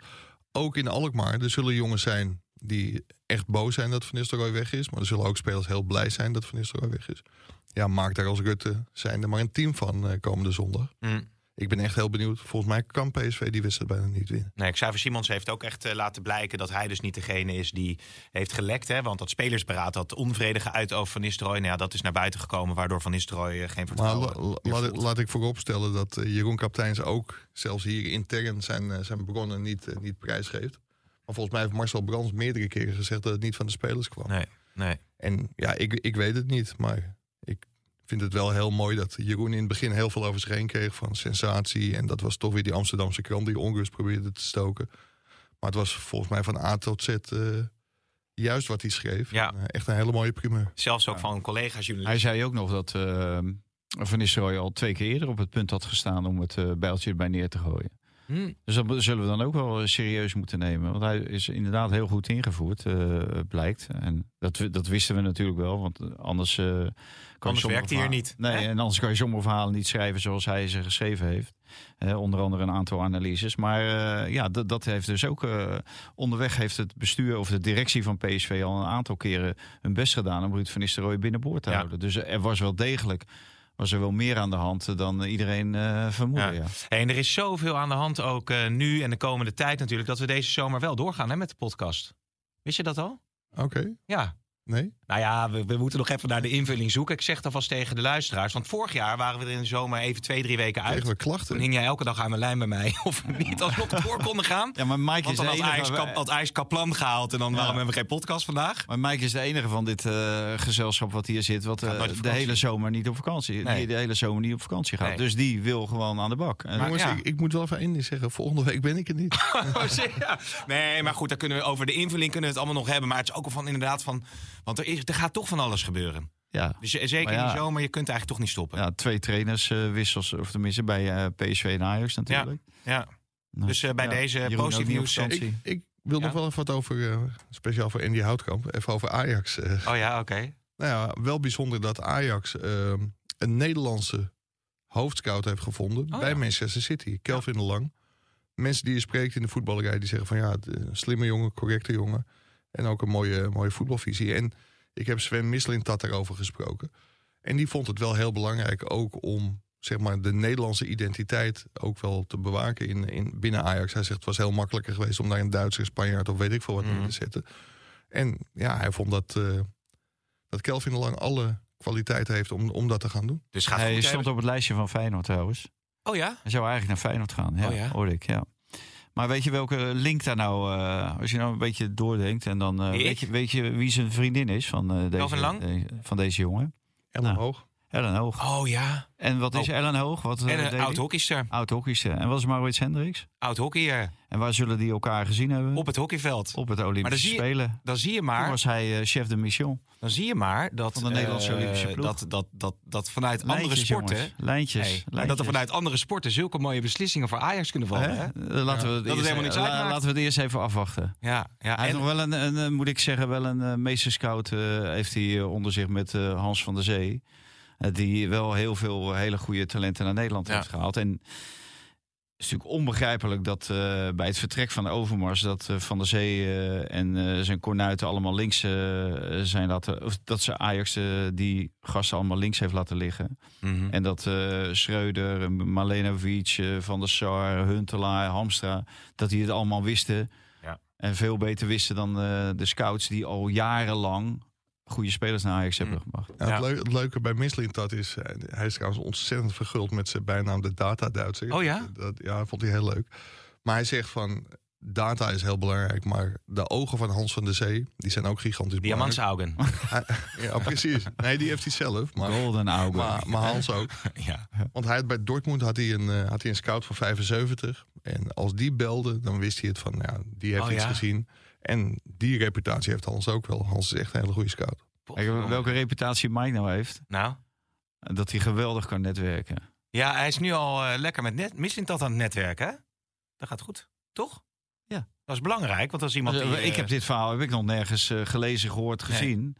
ook in Alkmaar, er zullen jongens zijn die echt boos zijn dat Van Nistelrooy weg is. Maar er zullen ook spelers heel blij zijn dat Van Nistelrooy weg is. Ja, maak daar als Rutte zijn er maar een team van eh, komende zondag. Mhm. Ik ben echt heel benieuwd. Volgens mij kan PSV die wedstrijd bijna niet winnen. Nee, Xavier Simons heeft ook echt eh, laten blijken dat hij dus niet degene is die heeft gelekt. Hè? Want dat spelersberaad had onvrede geuit over Van Nistelrooy. Nou ja, dat is naar buiten gekomen, waardoor Van Nistelrooy eh, geen Maar vertrouwen la- la- meer laat, ik vooropstellen dat eh, Jeroen Kapteins ook zelfs hier intern zijn, zijn bronnen niet, niet prijsgeeft. Maar volgens mij heeft Marcel Brands meerdere keren gezegd dat het niet van de spelers kwam. Nee, nee. En ja, ik, ik weet het niet, maar vind het wel heel mooi dat Jeroen in het begin heel veel over zich heen kreeg van sensatie. En dat was toch weer die Amsterdamse krant die onrust probeerde te stoken. Maar het was volgens mij van A tot Z eh, juist wat hij schreef. Ja. En, eh, echt een hele mooie primeur. Zelfs ook van collega's Hij journalisten. zei ook nog dat eh, Van Nistelrooy al twee keer eerder op het punt had gestaan om het bijltje erbij neer te gooien. Hm. Dus dat zullen we dan ook wel serieus moeten nemen. Want hij is inderdaad heel goed ingevoerd, eh, blijkt. En dat, dat wisten we natuurlijk wel, want anders... eh, kan Anders werkt hij hier niet, Nee, hè? en anders kan je sommige verhalen niet schrijven zoals hij ze geschreven heeft. Onder andere een aantal analyses. Maar eh, ja, dat, dat heeft dus ook... onderweg heeft het bestuur of de directie van PSV al een aantal keren hun best gedaan... om Ruud van Nistelrooy binnenboord te Ja. houden. Dus er was wel degelijk... Was er wel meer aan de hand dan iedereen eh vermoedde. Ja. Ja. En er is zoveel aan de hand ook eh, nu en de komende tijd natuurlijk... dat we deze zomer wel doorgaan hè, met de podcast. Wist je dat al? Oké, Ja. Nee? Nou ja, we, we moeten nog even naar de invulling zoeken. Ik zeg het alvast tegen de luisteraars. Want vorig jaar waren we er in de zomer even twee, drie weken uit. Kregen we Toen klachten? hing jij elke dag aan mijn lijn bij mij. Of we niet alsnog door konden gaan. Ja, maar Mike Want is dan de had enige... Kap, had Ajax Kaplan gehaald. En dan waarom hebben we geen podcast vandaag? Maar Mike is de enige van dit eh, gezelschap wat hier zit, wat eh, op de hele zomer niet op vakantie, Nee. die de hele zomer niet op vakantie gaat. Nee. Dus die wil gewoon aan de bak. En, Maar- Jongens, ja. ik, ik moet wel even één ding zeggen. Volgende week ben ik er niet. Ja. Nee, maar goed, daar kunnen we over de invulling kunnen we het allemaal nog hebben. Maar het is ook al van inderdaad van. Want er, is, er gaat toch van alles gebeuren. ja, Dus je- zeker Maar in ja. de zomer, je kunt eigenlijk toch niet stoppen. ja, twee trainerswissels, of tenminste bij eh, PSV en Ajax natuurlijk. Ja. Nou, Dus, eh, bij deze positief niet op nieuws, eh, ik, ik wil Ja? nog wel even wat over, eh, speciaal voor Andy Houtkamp, even over Ajax. eh. Oh ja, oké. Nou ja, wel bijzonder dat Ajax eh, een Nederlandse hoofdscout heeft gevonden Oh bij ja. Manchester City, Kelvin de Lang. Mensen die je spreekt in de voetballerij, die zeggen van ja, eh, slimme jongen, correcte jongen. En ook een mooie, mooie voetbalvisie. En ik heb Sven Mislintat daarover gesproken. En die vond het wel heel belangrijk ook om zeg maar, de Nederlandse identiteit ook wel te bewaken in, in, binnen Ajax. Hij zegt het was heel makkelijker geweest om daar een Duitser, Spanjaard of weet ik veel wat Mhm. neer te zetten. En ja, hij vond dat, eh, dat Kelvin de Lang alle kwaliteit heeft om, om dat te gaan doen. Dus gaat Hij stond op het lijstje van Feyenoord trouwens. Oh ja? Hij zou eigenlijk naar Feyenoord gaan, ja, Oh ja? hoorde ik, ja. Maar weet je welke link daar nou, eh, als je nou een beetje doordenkt... en dan eh, weet, je, weet je wie zijn vriendin is van, eh, deze, Lang? van deze jongen? En Nou. omhoog. Ellen Hoog. Oh ja. En wat is Oh. Ellen Hoog? Wat, eh, En deed een hij? oud hockeyster. Oud hockeyster. En wat is Maurits Hendricks? Oud hockeyer. En waar zullen die elkaar gezien hebben? Op het hockeyveld. Op het Olympische zie je- Spelen. Dan zie je Toen maar, was hij eh, chef de mission. dan zie je maar dat, Van de Nederlandse eh, Olympische ploeg. dat, dat, dat, dat vanuit andere sporten. jongens. Lijntjes. Hey, dat er vanuit andere sporten zulke mooie beslissingen voor Ajax kunnen vallen. Hè? Hè? Laten, we het het eerst, helemaal niks la- uitmaakt. laten we het eerst even afwachten. Ja, ja. Hij heeft en- nog wel een, een, moet ik zeggen, wel een eh, meesterscout heeft hij onder zich met Hans van der Zee. Eh, die wel heel veel eh, hele goede talenten naar Nederland Ja. heeft gehaald. En het is natuurlijk onbegrijpelijk dat eh, bij het vertrek van de Overmars... dat Van der Zee en zijn kornuiten allemaal links zijn laten... of dat ze Ajax die gasten allemaal links heeft laten liggen. Mhm. En dat Schreuder, Malenovic, Van der Sar, Huntelaar, Hamstra... dat die het allemaal wisten. Ja. En veel beter wisten dan de scouts... die al jarenlang goede spelers naar Ajax hebben Mm. gebracht. Ja, Ja. Het, leu- het leuke bij Mislintat is, eh, hij is trouwens ontzettend verguld met zijn bijnaam de Data-Duitser. Oh ja? Dat, ja, vond hij heel leuk. Maar hij zegt van, data is heel belangrijk, maar de ogen van Hans van der Zee, die zijn ook gigantisch belangrijk. Diamantsaugen. Ja, precies. Nee, die heeft hij zelf, maar, Golden maar, maar Hans ook. ja. Want hij had bij Dortmund had hij, een, eh, had hij een scout van 75. En als die belde, dan wist hij het van, ja, die heeft Oh, iets ja? gezien. En die reputatie heeft Hans ook wel. Hans is echt een hele goede scout. Kijk, welke reputatie Mike nou heeft? Nou, Dat hij geweldig kan netwerken. ja, hij is nu al eh, lekker met net. Misschien dat aan het netwerk, hè? Dat gaat goed, toch? Ja. Dat is belangrijk, want als iemand die... ik eh, heb dit verhaal heb ik nog nergens eh, gelezen, gehoord, Nee. gezien.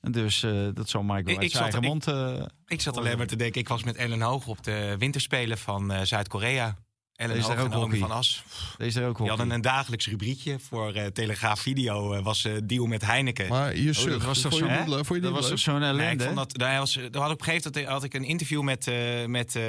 En dus eh, dat zal Mike uit ik zijn zat- mond... eh, Ik zat alleen maar te denken, ik was met Ellen Hoog op de winterspelen van eh, Zuid-Korea. Ellen Is Hoog daar en ook Naomi van As. deze er ook Die hadden een dagelijks rubriekje voor eh, Telegraaf Video. eh, was eh, deal met Heineken. Maar je dat zucht, was toch vond je zo- niet hè? leuk? Vond je Dat niet was toch zo'n Nee, ik ellende? vond dat, daar was, daar had op een gegeven moment had ik een interview met, eh, met, eh,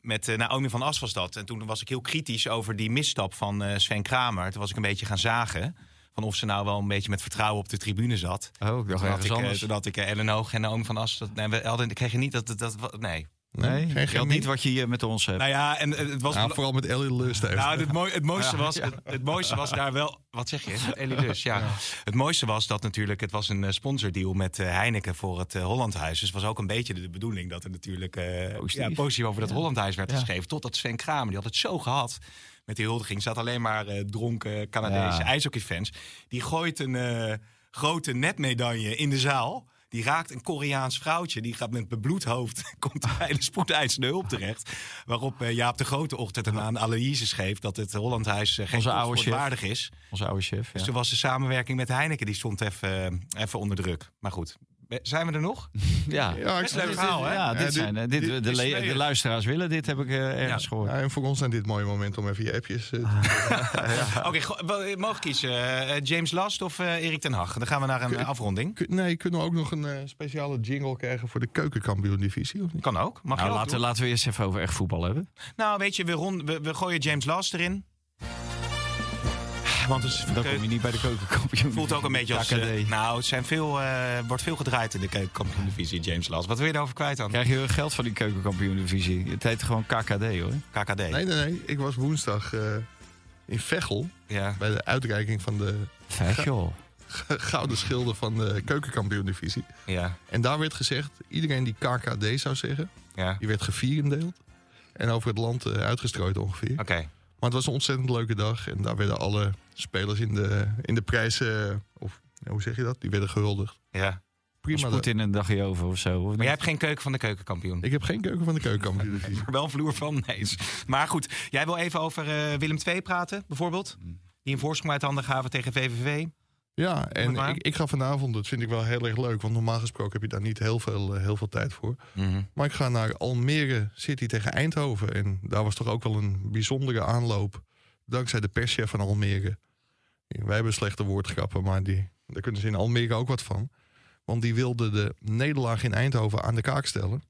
met eh, Naomi van As was dat. En toen was ik heel kritisch over die misstap van eh, Sven Kramer. Toen was ik een beetje gaan zagen. Van of ze nou wel een beetje met vertrouwen op de tribune zat. Oh, ik dacht Toen had ergens ik, eh, anders. had ik Ellen Hoog en Naomi van As. Dat, nee, we hadden, ik kreeg je niet dat, dat, dat... Nee. Nee, geen chemie? niet wat je hier met ons hebt. Nou ja, en het was... Vooral met Ellie Lust heeft. Nou, het, mooi, het, mooiste Ja, was, ja. het, het mooiste was daar wel. Wat zeg je? Met Ellie Dus, ja. Het mooiste was dat natuurlijk. Het was een eh, sponsordeal met eh, Heineken voor het eh, Hollandhuis. Dus het was ook een beetje de, bedoeling dat er natuurlijk. eh Positief. Ja, positief over dat Ja. Hollandhuis werd Ja. geschreven. Totdat Sven Kramer, die had het zo gehad. Met die huldiging zat alleen maar eh, dronken Canadese Ja. ijshockeyfans. Die gooit een grote netmedaille in de zaal. Die raakt een Koreaans vrouwtje. Die gaat met bebloed hoofd. Komt bij de spoedeisende hulp terecht. Waarop eh, Jaap de Grote ochtend een analyse schreef. dat het Hollandhuis eh, geen Onze oude chef. waardig is. Onze oude chef. Dus Ja. toen was de samenwerking met Heineken. die stond even, even onder druk. Maar goed, zijn we er nog? Ja, Ja, ik leuk dit- verhaal, hè? ja, Ja, dit zijn, eh, dit, dit- de, luisteraars willen dit, heb ik eh, ergens Ja. gehoord. Ja, en voor ons zijn dit mooie momenten om even je appjes eh, te Oké, mogen kiezen. eh, James Last of eh, Erik ten Hag? Dan gaan we naar een eh, afronding. Kun- Nee, kunnen we ook nog een eh, speciale jingle krijgen voor de keukenkampioen-divisie? Of niet? Kan ook. Mag je Nou, laten, laten we eerst even over echt voetbal hebben. Nou, weet je, we, rond, we, we gooien James Last erin. Want is Dan kom je niet bij de keukenkampioen. voelt ook een beetje als... KKD. nou, het zijn veel, eh, wordt veel gedraaid in de keukenkampioen-divisie, James Last. Wat wil je daarover kwijt dan? Krijg je geld van die keukenkampioen divisie? Het heet gewoon KKD hoor. KKD. Nee, nee, nee. Ik was woensdag eh, in Veghel Ja. bij de uitreiking van de Vechel. gouden schilden van de keukenkampioen-divisie. Ja. En daar werd gezegd, iedereen die KKD zou zeggen, Ja. die werd gevierendeeld. En over het land uitgestrooid ongeveer. Oké. Maar het was een ontzettend leuke dag. En daar werden alle spelers in de, in de prijzen, of ja, hoe zeg je dat? Die werden gehuldigd. Ja. Prima. Dag. in een dagje over of zo. Of Maar niet? jij hebt geen keuken van de keukenkampioen. Ik heb geen keuken van de keukenkampioen-divisie. er wel een vloer van. Nee. Maar goed, jij wil even over eh, Willem II praten, bijvoorbeeld. Die een voorsprong uit handen gaven tegen VVV. Ja, en maar. ik, ik ga vanavond, dat vind ik wel heel erg leuk. Want normaal gesproken heb je daar niet heel veel, eh, heel veel tijd voor. Maar ik ga naar Almere City tegen Eindhoven. En daar was toch ook wel een bijzondere aanloop. Dankzij de perschef van Almere. Wij hebben slechte woordgrappen, maar die, daar kunnen ze in Almere ook wat van. Want die wilde de nederlaag in Eindhoven aan de kaak stellen.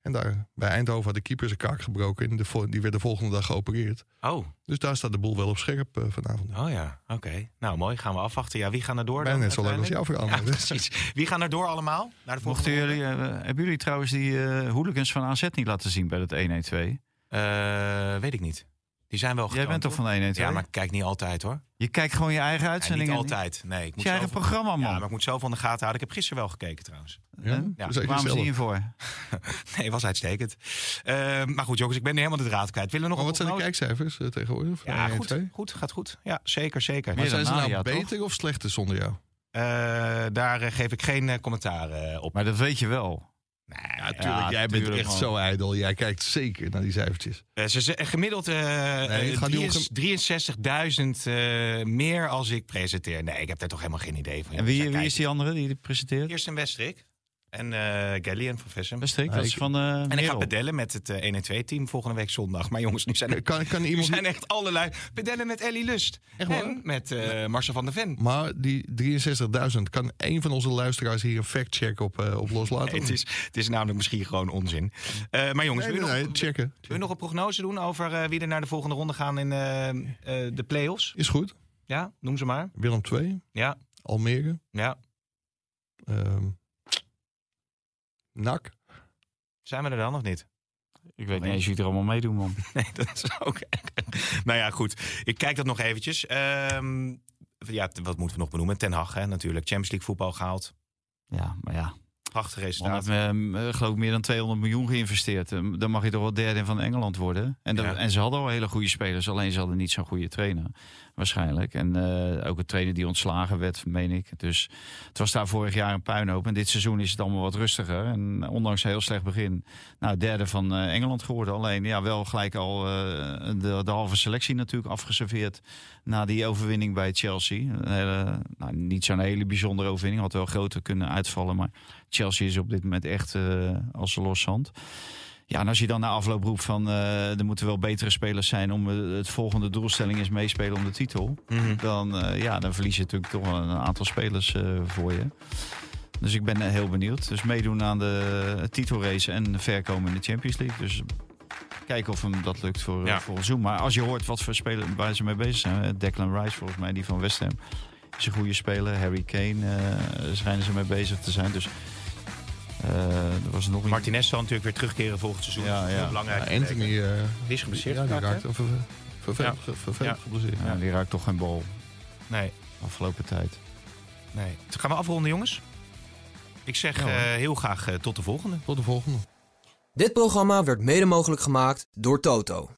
En daar, bij Eindhoven had de keeper zijn kaak gebroken. En de, die werd de volgende dag geopereerd. Oh, Dus daar staat de boel wel op scherp eh, vanavond. oh ja, oké. Nou, mooi. Gaan we afwachten. Ja, wie gaan er door Bijna net zo leuk als. Ja, precies. Wie gaan er door allemaal? Naar de volgende Mochten ronde? jullie, eh, hebben jullie trouwens die eh hooligans van AZ niet laten zien bij dat 1-1-2? Eh, weet ik niet. Die zijn wel Jij bent toch hoor. van 1 Ja, maar ik kijk niet altijd hoor. Je kijkt gewoon je eigen Ja, uitzendingen. niet altijd. Nee, ik moet je eigen zoveel- programma, man. Ja, maar ik moet zoveel in de gaten houden. Ik heb gisteren wel gekeken trouwens. Ja? Ja, Waarom zie je voor? Nee, was uitstekend. Eh, maar goed, jongens, ik ben nu helemaal de draad kwijt. Willen we nog Maar een wat zijn de prognose? kijkcijfers eh, tegenwoordig? Van Ja, 1 en goed, 2? goed, gaat goed. Ja, zeker, zeker. Maar Meer zijn dan ze nou Nadia, toch? beter of slechter zonder jou? Eh, daar eh, geef ik geen eh, commentaar eh, op. Maar dat weet je wel. Nee, Ja, tuurlijk. jij bent tuurlijk, echt man. zo ijdel. Jij kijkt zeker naar die cijfertjes. Eh, ze ze- gemiddeld eh, Nee, eh, 63.000 eh, meer als ik presenteer. Nee, ik heb daar toch helemaal geen idee van. En wie, wie is die andere die dit presenteert? Eerst in Westrik. En eh Gally en Van dat is van eh En ik ga pedellen met het eh 1 en 2 team volgende week zondag. Maar jongens, nu zijn er, Kan, kan nu iemand... zijn echt allerlei pedellen met Ellie Lust. Echt waar? En met eh, Marcel van der Ven. Maar die 63.000, kan één van onze luisteraars hier een fact-check op, eh, op loslaten? Nee, het, is, het is namelijk misschien gewoon onzin. Eh, maar jongens, Nee, wil, nee, je nee, nog, checken. wil je nog een prognose doen over eh, wie er naar de volgende ronde gaan in eh, eh, de play-offs? Is goed. Ja, noem ze maar. Willem 2, Ja, Almere, ja. ehm NAC. Zijn we er dan of niet? Ik weet niet eens wie er allemaal meedoen, man. Nee, dat is ook. Nou ja, goed. Ik kijk dat nog eventjes. Ehm, ja, wat moeten we nog benoemen? Ten Hag, hè, natuurlijk. Champions League voetbal gehaald. Ja, maar ja. Prachtig Man resultaat. heeft eh, geloof ik meer dan 200 miljoen geïnvesteerd. Eh, Dan mag je toch wel derde van Engeland worden. En, Ja. en ze hadden al hele goede spelers. Alleen ze hadden niet zo'n goede trainer. Waarschijnlijk. En eh, ook een trainer die ontslagen werd, meen ik. Dus het was daar vorig jaar een puinhoop. En dit seizoen is het allemaal wat rustiger. En ondanks een heel slecht begin. Nou, derde van Engeland geworden. Alleen ja, wel gelijk al de, de halve selectie natuurlijk afgeserveerd. Na die overwinning bij Chelsea. Een hele, nou, niet zo'n hele bijzondere overwinning. Had wel groter kunnen uitvallen. Maar Chelsea is op dit moment echt eh, als een los zand. Ja, en als je dan na afloop roept van eh, er moeten wel betere spelers zijn om eh, het volgende doelstelling is meespelen om de titel. Mhm. Dan, ja, dan verlies je natuurlijk toch wel een aantal spelers voor je. Dus ik ben heel benieuwd. Dus meedoen aan de titelrace en verkomen in de Champions League. Dus kijken of hem dat lukt voor, Ja. voor Zoom. Maar als je hoort wat voor spelers waar ze mee bezig zijn. Declan Rice volgens mij, die van West Ham. Is een goede speler. Harry Kane schijnen ze mee bezig te zijn. Dus er was nog. Martinez zal natuurlijk weer terugkeren volgend seizoen. Ja, Dat is heel ja. belangrijk. Ja, Anthony eh, Die is geblesseerd ja, die raakt vervelend Ja. Ja. geblesseerd. Ja, die raakt toch geen bal Nee, afgelopen tijd. nee. Dus gaan we afronden, jongens? Ik zeg Ja, eh, heel graag eh, tot de volgende. Tot de volgende. Dit programma werd mede mogelijk gemaakt door Toto.